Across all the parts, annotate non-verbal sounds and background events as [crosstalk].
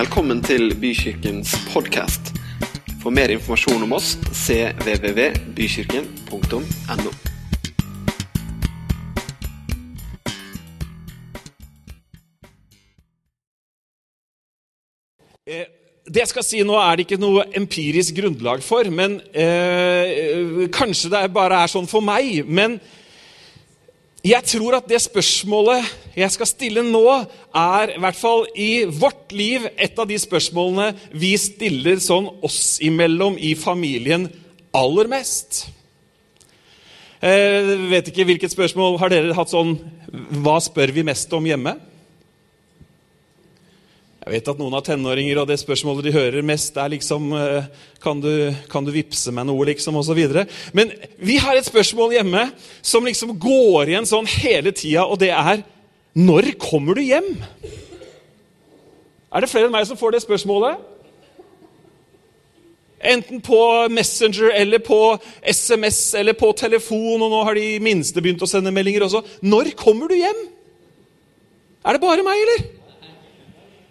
Velkommen til Bykirkens podkast. For mer informasjon om oss cvvvbykirken.no. Eh, Det jeg skal si nå, er det ikke noe empirisk grunnlag for. men eh, Kanskje det bare er sånn for meg. Men jeg tror at det spørsmålet jeg skal stille nå, er i hvert fall i vårt liv et av de spørsmålene vi stiller sånn oss imellom i familien aller mest. Jeg vet ikke hvilket spørsmål har dere hatt sånn Hva spør vi mest om hjemme? Jeg vet at noen har tenåringer, og det spørsmålet de hører mest, er liksom eh, Kan du, kan du vippse meg noe, liksom, og så videre. Men vi har et spørsmål hjemme som liksom går igjen sånn hele tida, og det er Når kommer du hjem? Er det flere enn meg som får det spørsmålet? Enten på Messenger eller på SMS eller på telefon, og nå har de minste begynt å sende meldinger også. Når kommer du hjem? Er det bare meg, eller?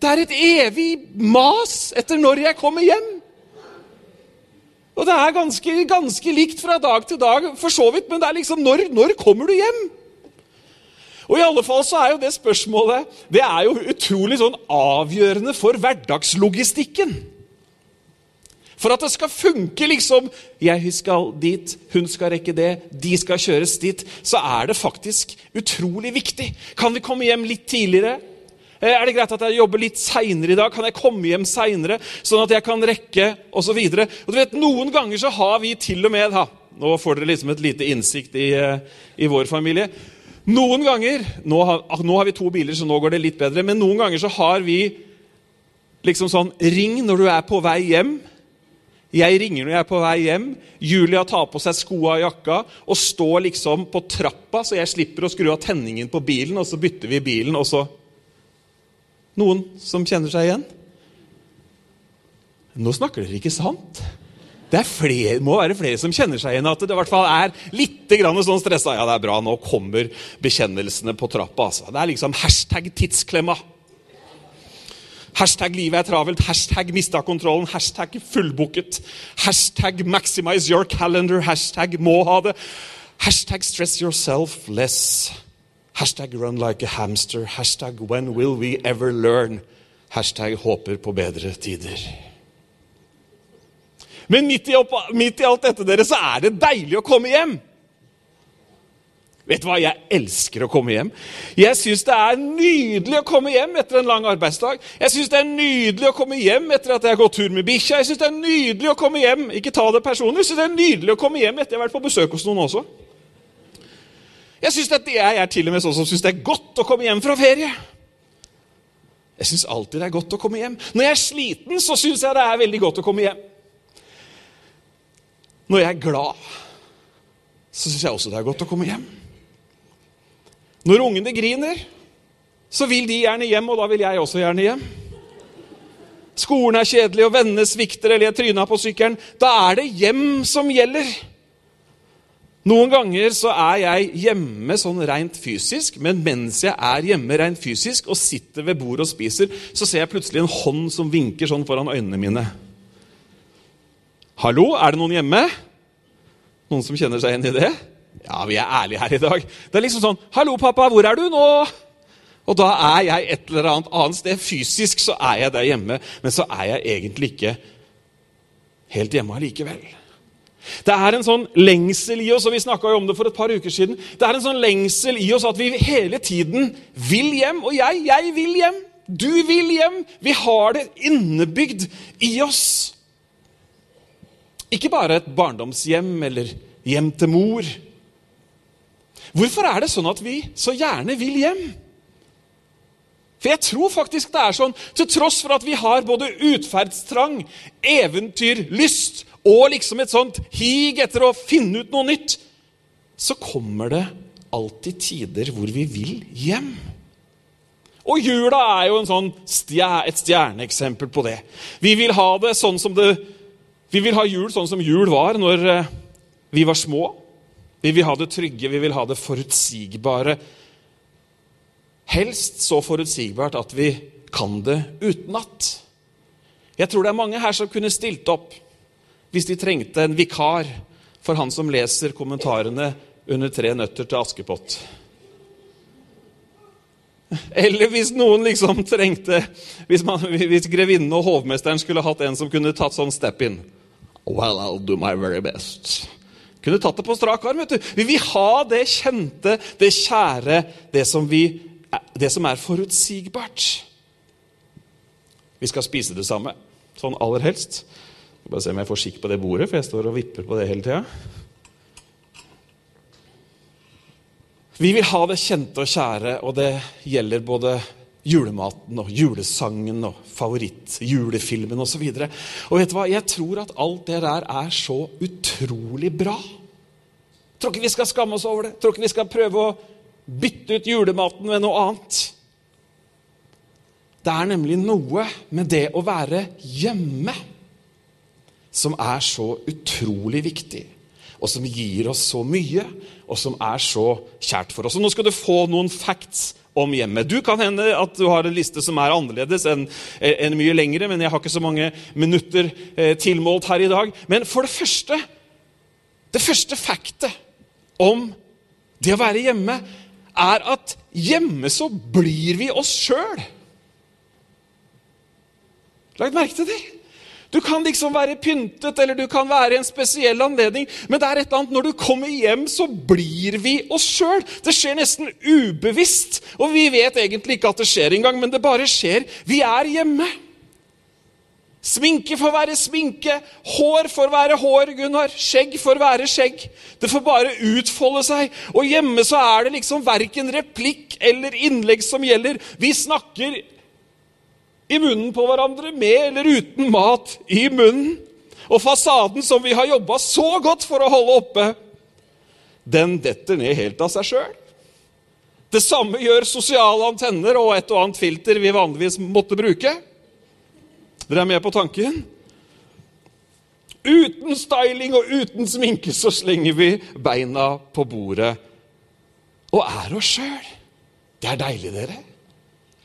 Det er et evig mas etter når jeg kommer hjem. Og det er ganske, ganske likt fra dag til dag, for så vidt, men det er liksom når, når kommer du hjem? Og i alle fall så er jo det spørsmålet det er jo utrolig sånn avgjørende for hverdagslogistikken. For at det skal funke liksom Jeg skal dit, hun skal rekke det, de skal kjøres dit. Så er det faktisk utrolig viktig. Kan vi komme hjem litt tidligere? Eh, er det greit at jeg jobber litt seinere i dag? Kan jeg komme hjem seinere, sånn at jeg kan rekke osv.? Noen ganger så har vi til og med da, Nå får dere liksom et lite innsikt i, eh, i vår familie. Noen ganger nå har, nå har, vi to biler, så nå går det litt bedre. Men noen ganger så har vi liksom sånn Ring når du er på vei hjem. Jeg ringer når jeg er på vei hjem. Julia tar på seg skoa og jakka og står liksom på trappa, så jeg slipper å skru av tenningen på bilen, og så bytter vi bilen, og så noen som kjenner seg igjen? Nå snakker dere ikke sant. Det flere, må være flere som kjenner seg igjen. At det i hvert fall er litt sånn stressa. Ja, det er bra, nå kommer bekjennelsene på trappa. Altså. Det er liksom hashtag tidsklemma. Hashtag livet er travelt, hashtag mista kontrollen, hashtag fullbooket, hashtag maximize your calendar, hashtag må ha det, hashtag stress yourself less. Hashtag run like a hamster. Hashtag when will we ever learn? Hashtag håper på bedre tider. Men midt i, opp, midt i, alt dette dere, så er det deilig å komme hjem. Vet du hva? Jeg elsker å komme hjem. Jeg syns det er nydelig å komme hjem etter en lang arbeidsdag. Jeg syns det er nydelig å komme hjem etter at jeg har gått tur med bikkja. Jeg syns det er nydelig å komme hjem ikke ta det personlig, jeg synes det er nydelig å komme hjem etter jeg har vært på besøk hos noen også. Jeg, synes at jeg er til og med sånn som syns det er godt å komme hjem fra ferie. Jeg syns alltid det er godt å komme hjem. Når jeg er sliten, så syns jeg det er veldig godt å komme hjem. Når jeg er glad, så syns jeg også det er godt å komme hjem. Når ungene griner, så vil de gjerne hjem, og da vil jeg også gjerne hjem. Skolen er kjedelig, og vennene svikter, eller jeg tryna på sykkelen. Da er det hjem som gjelder. Noen ganger så er jeg hjemme sånn rent fysisk, men mens jeg er hjemme rent fysisk og sitter ved bordet og spiser, så ser jeg plutselig en hånd som vinker sånn foran øynene mine. Hallo, er det noen hjemme? Noen som kjenner seg igjen i det? Ja, vi er ærlige her i dag. Det er liksom sånn Hallo, pappa, hvor er du nå? Og da er jeg et eller annet annet sted. Fysisk så er jeg der hjemme, men så er jeg egentlig ikke helt hjemme allikevel. Det er en sånn lengsel i oss, og vi snakka om det for et par uker siden. Det er en sånn lengsel i oss at vi hele tiden vil hjem. Og jeg, jeg vil hjem. Du vil hjem. Vi har det innebygd i oss. Ikke bare et barndomshjem eller hjem til mor. Hvorfor er det sånn at vi så gjerne vil hjem? For jeg tror faktisk det er sånn, til tross for at vi har både utferdstrang, eventyrlyst og liksom et sånt hig etter å finne ut noe nytt, så kommer det alltid tider hvor vi vil hjem. Og jula er jo sånn stjer, et stjerneeksempel på det. Vi vil ha det sånn som det Vi vil ha jul sånn som jul var når eh, vi var små. Vi vil ha det trygge, vi vil ha det forutsigbare. Helst så forutsigbart at vi kan det utenat. Jeg tror det er mange her som kunne stilt opp hvis de trengte en vikar for han som leser kommentarene under Tre nøtter til Askepott. Eller hvis noen liksom trengte Hvis, man, hvis grevinnen og hovmesteren skulle hatt en som kunne tatt sånn step in. Well, I'll do my very best. Kunne tatt det på strak arm. vet du. Vi vil ha det kjente, det kjære, det som, vi, det som er forutsigbart. Vi skal spise det samme, sånn aller helst. Bare se om jeg får skikk på det bordet, for jeg står og vipper på det hele tida. Vi vil ha det kjente og kjære, og det gjelder både julematen og julesangen og favorittjulefilmen osv. Og, så og vet du hva? Jeg tror at alt det der er så utrolig bra. Tror ikke vi skal skamme oss over det. Tror ikke vi skal prøve å bytte ut julematen med noe annet. Det er nemlig noe med det å være hjemme som er så utrolig viktig, og som gir oss så mye, og som er så kjært for oss. Og Nå skal du få noen facts om hjemmet. Du kan hende at du har en liste som er annerledes enn en mye lengre, men jeg har ikke så mange minutter eh, tilmålt her i dag. Men for det første Det første factet om det å være hjemme er at hjemme så blir vi oss sjøl. Lagt merke til det? Du kan liksom være pyntet, eller du kan være i en spesiell anledning, men det er et eller annet når du kommer hjem, så blir vi oss sjøl. Det skjer nesten ubevisst, og vi vet egentlig ikke at det skjer engang, men det bare skjer. Vi er hjemme. Sminke får være sminke, hår får være hår, Gunnar. Skjegg får være skjegg. Det får bare utfolde seg. Og hjemme så er det liksom verken replikk eller innlegg som gjelder. Vi snakker i munnen på hverandre, med eller uten mat i munnen. Og fasaden som vi har jobba så godt for å holde oppe, den detter ned helt av seg sjøl. Det samme gjør sosiale antenner og et og annet filter vi vanligvis måtte bruke. Dere er med på tanken? Uten styling og uten sminke så slenger vi beina på bordet og er oss sjøl. Det er deilig, dere.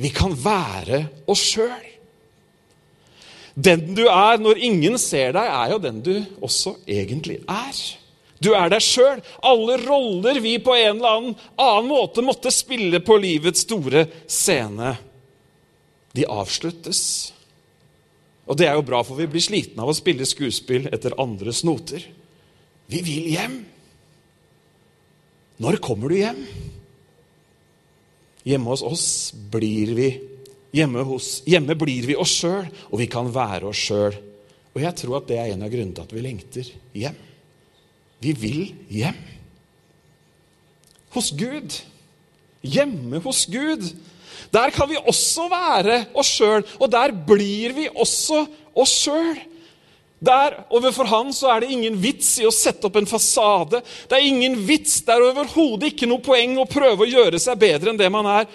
Vi kan være oss sjøl. Den du er når ingen ser deg, er jo den du også egentlig er. Du er deg sjøl. Alle roller vi på en eller annen, annen måte måtte spille på livets store scene, de avsluttes. Og det er jo bra, for vi blir slitne av å spille skuespill etter andres noter. Vi vil hjem. Når kommer du hjem? Hjemme hos oss blir vi Hjemme, hos, hjemme blir vi oss sjøl, og vi kan være oss sjøl. Og jeg tror at det er en av grunnene til at vi lengter hjem. Vi vil hjem. Hos Gud. Hjemme hos Gud. Der kan vi også være oss sjøl, og der blir vi også oss sjøl. Der overfor han så er det ingen vits i å sette opp en fasade. Det er ingen vits, det er overhodet ikke noe poeng å prøve å gjøre seg bedre enn det man er.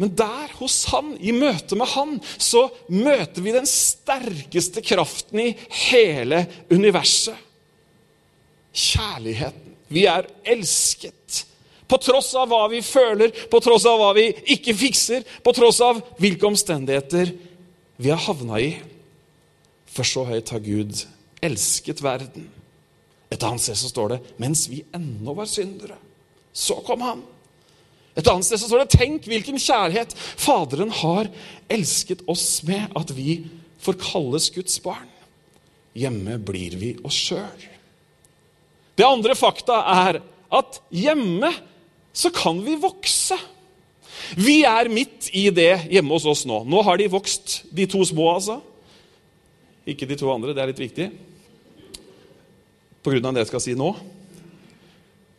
Men der, hos han, i møte med han, så møter vi den sterkeste kraften i hele universet. Kjærligheten. Vi er elsket. På tross av hva vi føler, på tross av hva vi ikke fikser, på tross av hvilke omstendigheter vi har havna i. For så høyt har Gud elsket verden. Et annet sted så står det mens vi ennå var syndere, så kom Han. Et annet sted så står det tenk hvilken kjærlighet Faderen har elsket oss med, at vi får kalles Guds barn. Hjemme blir vi oss sjøl. Det andre fakta er at hjemme så kan vi vokse. Vi er midt i det hjemme hos oss nå. Nå har de vokst, de to små, altså. Ikke de to andre, det er litt viktig. På grunn av det jeg skal si nå.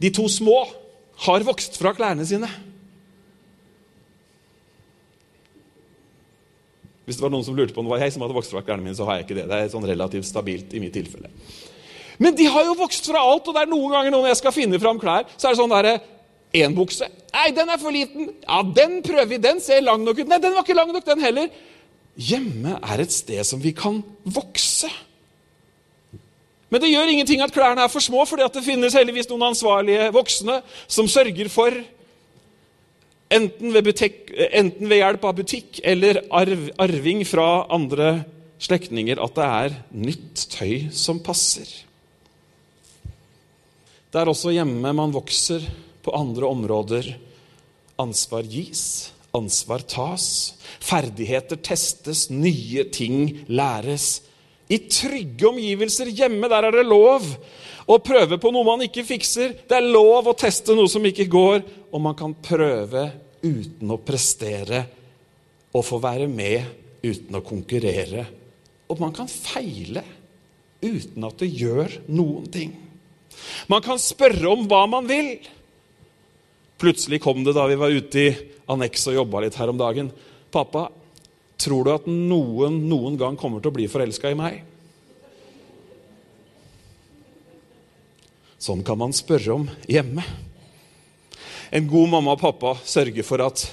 De to små har vokst fra klærne sine. Hvis det var noen som lurte på om det var jeg som hadde vokst fra klærne mine, så har jeg ikke det. Det er sånn relativt stabilt i mitt tilfelle. Men de har jo vokst fra alt, og det er noen ganger når jeg skal finne fram klær, så er det sånn derre Én bukse. Nei, den er for liten. Ja, den prøver vi. Den ser lang nok ut. Nei, den var ikke lang nok, den heller. Hjemme er et sted som vi kan vokse. Men det gjør ingenting at klærne er for små, fordi det finnes heldigvis noen ansvarlige voksne som sørger for, enten ved, butikk, enten ved hjelp av butikk eller arv, arving fra andre slektninger at det er nytt tøy som passer. Det er også hjemme man vokser på andre områder. Ansvar gis, ansvar tas. Ferdigheter testes, nye ting læres. I trygge omgivelser hjemme, der er det lov å prøve på noe man ikke fikser. Det er lov å teste noe som ikke går, og man kan prøve uten å prestere og få være med uten å konkurrere. Og man kan feile uten at det gjør noen ting. Man kan spørre om hva man vil. Plutselig kom det da vi var ute i annekset og jobba litt her om dagen. 'Pappa, tror du at noen noen gang kommer til å bli forelska i meg?' Sånn kan man spørre om hjemme. En god mamma og pappa sørger for at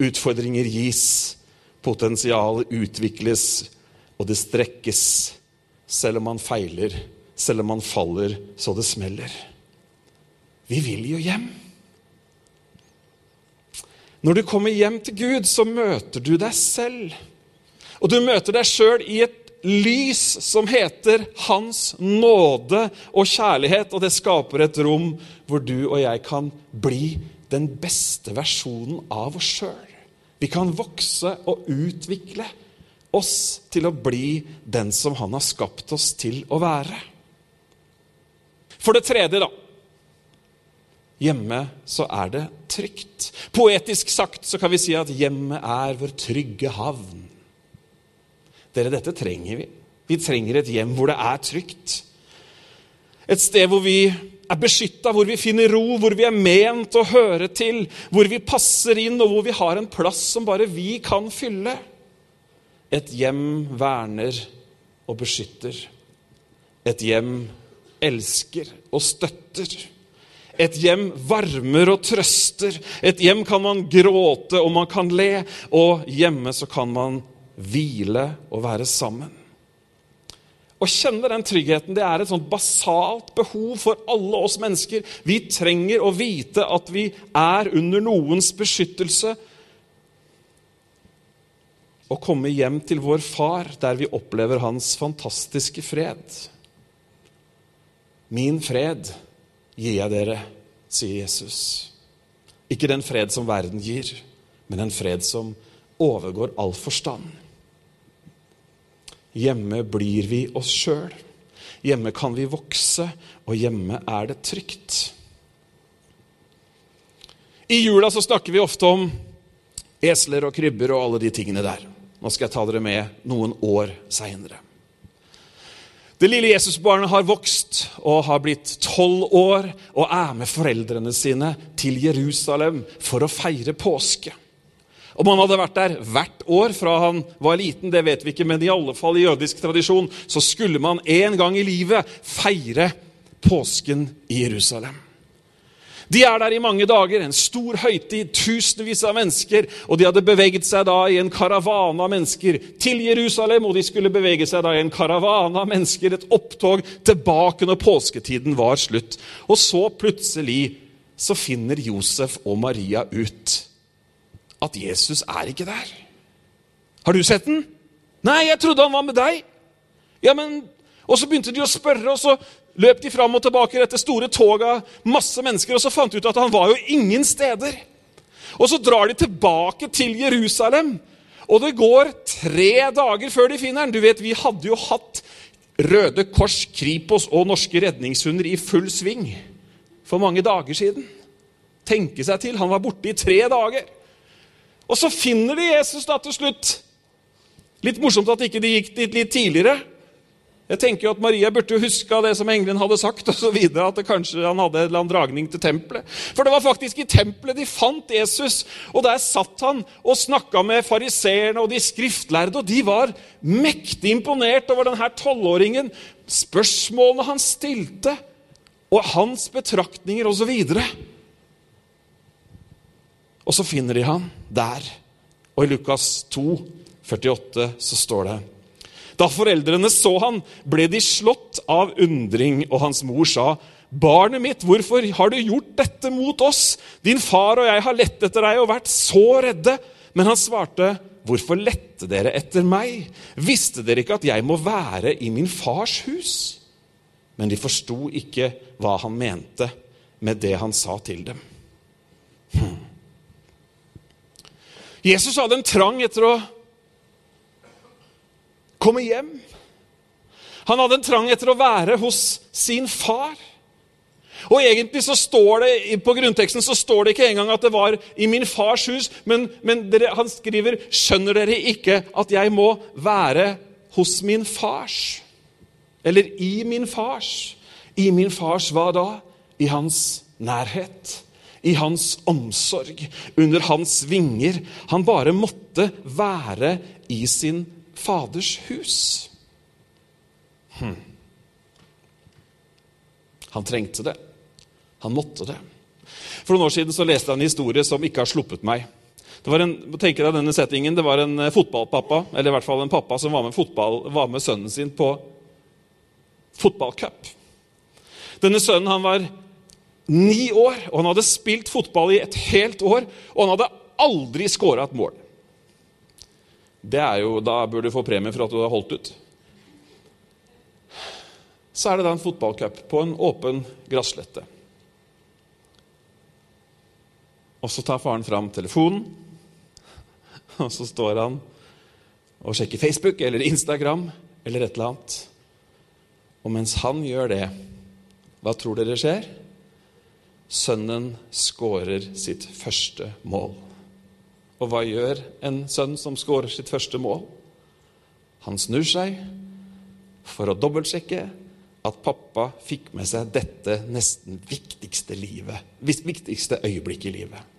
utfordringer gis, potensial utvikles, og det strekkes, selv om man feiler, selv om man faller så det smeller. Vi vil jo hjem. Når du kommer hjem til Gud, så møter du deg selv. Og du møter deg sjøl i et lys som heter Hans nåde og kjærlighet. Og det skaper et rom hvor du og jeg kan bli den beste versjonen av oss sjøl. Vi kan vokse og utvikle oss til å bli den som Han har skapt oss til å være. For det tredje, da. Hjemme så er det trygt. Poetisk sagt så kan vi si at hjemmet er vår trygge havn. Dere, dette trenger vi. Vi trenger et hjem hvor det er trygt. Et sted hvor vi er beskytta, hvor vi finner ro, hvor vi er ment å høre til, hvor vi passer inn, og hvor vi har en plass som bare vi kan fylle. Et hjem verner og beskytter. Et hjem elsker og støtter. Et hjem varmer og trøster. Et hjem kan man gråte, og man kan le. Og hjemme så kan man hvile og være sammen. Å kjenne den tryggheten det er et sånt basalt behov for alle oss mennesker. Vi trenger å vite at vi er under noens beskyttelse. Å komme hjem til vår far der vi opplever hans fantastiske fred. Min fred gir jeg dere, sier Jesus. Ikke den fred som verden gir, men en fred som overgår all forstand. Hjemme blir vi oss sjøl. Hjemme kan vi vokse, og hjemme er det trygt. I jula så snakker vi ofte om esler og krybber og alle de tingene der. Nå skal jeg ta dere med noen år seinere. Det lille Jesusbarnet har vokst og har blitt tolv år og er med foreldrene sine til Jerusalem for å feire påske. Om han hadde vært der hvert år fra han var liten, det vet vi ikke, men i alle fall i jødisk tradisjon så skulle man en gang i livet feire påsken i Jerusalem. De er der i mange dager, en stor høytid, tusenvis av mennesker. Og de hadde beveget seg da i en karavane av mennesker til Jerusalem, og de skulle bevege seg da i en karavane av mennesker, et opptog tilbake når påsketiden var slutt. Og så plutselig så finner Josef og Maria ut at Jesus er ikke der. Har du sett den? Nei, jeg trodde han var med deg. Ja, men... Og så begynte de å spørre, og så løp de fram og tilbake i dette store toget, masse mennesker, og så fant de ut at han var jo ingen steder. Og så drar de tilbake til Jerusalem, og det går tre dager før de finner han. Du vet, Vi hadde jo hatt Røde Kors, Kripos og norske redningshunder i full sving for mange dager siden. Tenke seg til, han var borte i tre dager. Og så finner de Jesus da til slutt. Litt morsomt at ikke de gikk dit litt tidligere. Jeg tenker jo at Maria burde jo huska det som engelen hadde sagt, og så videre, at kanskje han hadde en eller annen dragning til tempelet. For det var faktisk i tempelet de fant Jesus, og der satt han og snakka med fariseerne og de skriftlærde, og de var mektig imponert over denne tolvåringen, spørsmålene han stilte, og hans betraktninger osv. Og så finner de han der. Og i Lukas 2, 48, så står det da foreldrene så han, ble de slått av undring, og hans mor sa, 'Barnet mitt, hvorfor har du gjort dette mot oss?' 'Din far og jeg har lett etter deg og vært så redde.' Men han svarte, hvorfor lette dere etter meg? Visste dere ikke at jeg må være i min fars hus? Men de forsto ikke hva han mente med det han sa til dem. Hm. Jesus hadde en trang etter å komme hjem. Han hadde en trang etter å være hos sin far. Og egentlig så står det På grunnteksten så står det ikke engang at det var i min fars hus, men, men dere, han skriver Skjønner dere ikke at jeg må være hos min fars? Eller i min fars? I min fars hva da? I hans nærhet. I hans omsorg. Under hans vinger. Han bare måtte være i sin faders hus. Hm. Han trengte det. Han måtte det. For noen år siden så leste jeg en historie som ikke har sluppet meg. Det var en, tenker deg denne settingen, det var en eh, fotballpappa, eller i hvert fall en pappa som var med, fotball, var med sønnen sin på fotballcup. Denne sønnen han var ni år, og han hadde spilt fotball i et helt år. Og han hadde aldri skåra et mål. Det er jo, Da bør du få premie for at du har holdt ut. Så er det da en fotballcup på en åpen grasslette. Og så tar faren fram telefonen, [laughs] og så står han og sjekker Facebook eller Instagram eller et eller annet. Og mens han gjør det, hva tror dere skjer? Sønnen skårer sitt første mål. Og hva gjør en sønn som skårer sitt første mål? Han snur seg for å dobbeltsjekke at pappa fikk med seg dette nesten viktigste livet, viktigste øyeblikket i livet.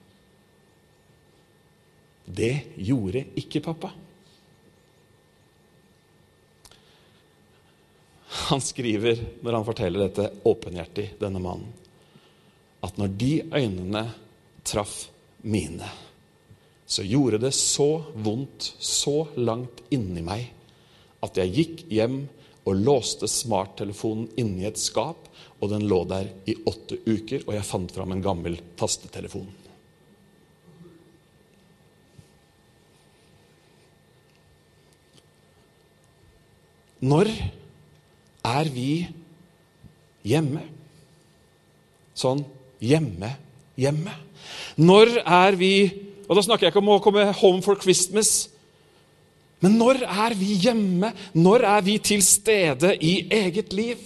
Det gjorde ikke pappa. Han skriver, når han forteller dette åpenhjertig, denne mannen, at når de øynene traff mine, så gjorde det så vondt, så langt inni meg, at jeg gikk hjem og låste smarttelefonen inni et skap, og den lå der i åtte uker, og jeg fant fram en gammel tastetelefon. Når er vi hjemme? Sånn hjemme, hjemme. Når er vi Og da snakker jeg ikke om å komme home for Christmas men når er vi hjemme? Når er vi til stede i eget liv?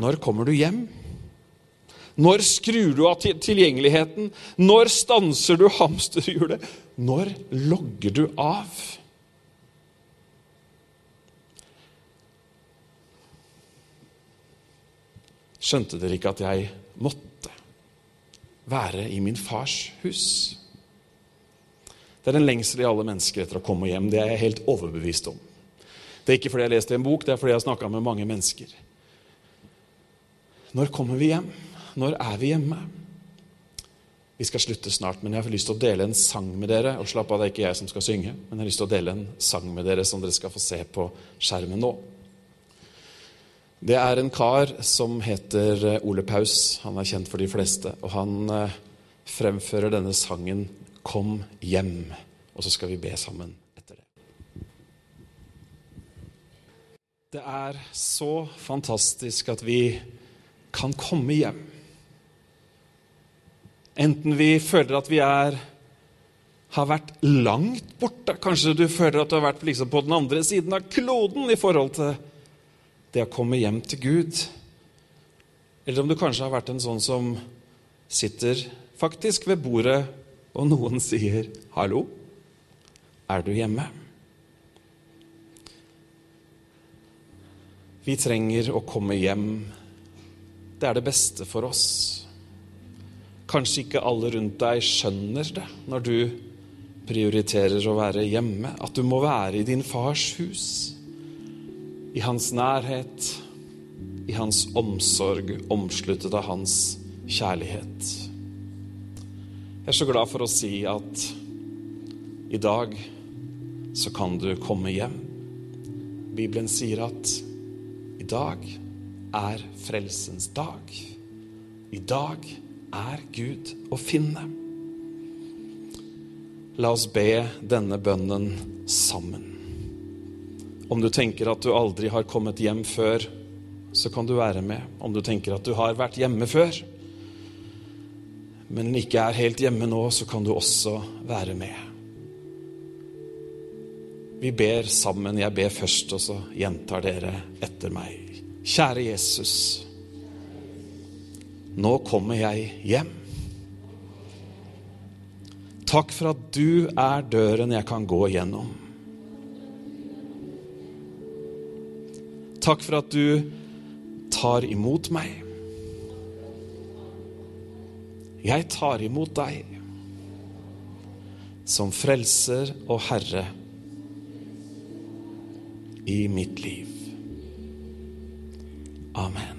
Når kommer du hjem? Når skrur du av tilgjengeligheten? Når stanser du hamsterhjulet? Når logger du av? Skjønte dere ikke at jeg måtte være i min fars hus? Det er en lengsel i alle mennesker etter å komme hjem. Det er jeg helt overbevist om. Det er ikke fordi jeg har lest i en bok, det er fordi jeg har snakka med mange mennesker. Når kommer vi hjem? Når er vi hjemme? Vi skal slutte snart, men jeg har lyst til å dele en sang med dere. Og slapp av, det er ikke jeg som skal synge, men jeg har lyst til å dele en sang med dere som dere skal få se på skjermen nå. Det er en kar som heter eh, Ole Paus. Han er kjent for de fleste. Og han eh, fremfører denne sangen 'Kom hjem'. Og så skal vi be sammen etter det. Det er så fantastisk at vi kan komme hjem. Enten vi føler at vi er, har vært langt borte Kanskje du føler at du har vært liksom på den andre siden av kloden i forhold til det å komme hjem til Gud. Eller om du kanskje har vært en sånn som sitter faktisk ved bordet og noen sier 'Hallo, er du hjemme?' Vi trenger å komme hjem. Det er det beste for oss. Kanskje ikke alle rundt deg skjønner det når du prioriterer å være hjemme, at du må være i din fars hus, i hans nærhet, i hans omsorg, omsluttet av hans kjærlighet. Jeg er så glad for å si at i dag så kan du komme hjem. Bibelen sier at i dag er frelsens dag. I dag er Gud å finne. La oss be denne bønnen sammen. Om du tenker at du aldri har kommet hjem før, så kan du være med. Om du tenker at du har vært hjemme før, men ikke er helt hjemme nå, så kan du også være med. Vi ber sammen. Jeg ber først, og så gjentar dere etter meg. Kjære Jesus. Nå kommer jeg hjem. Takk for at du er døren jeg kan gå gjennom. Takk for at du tar imot meg. Jeg tar imot deg som frelser og herre i mitt liv. Amen.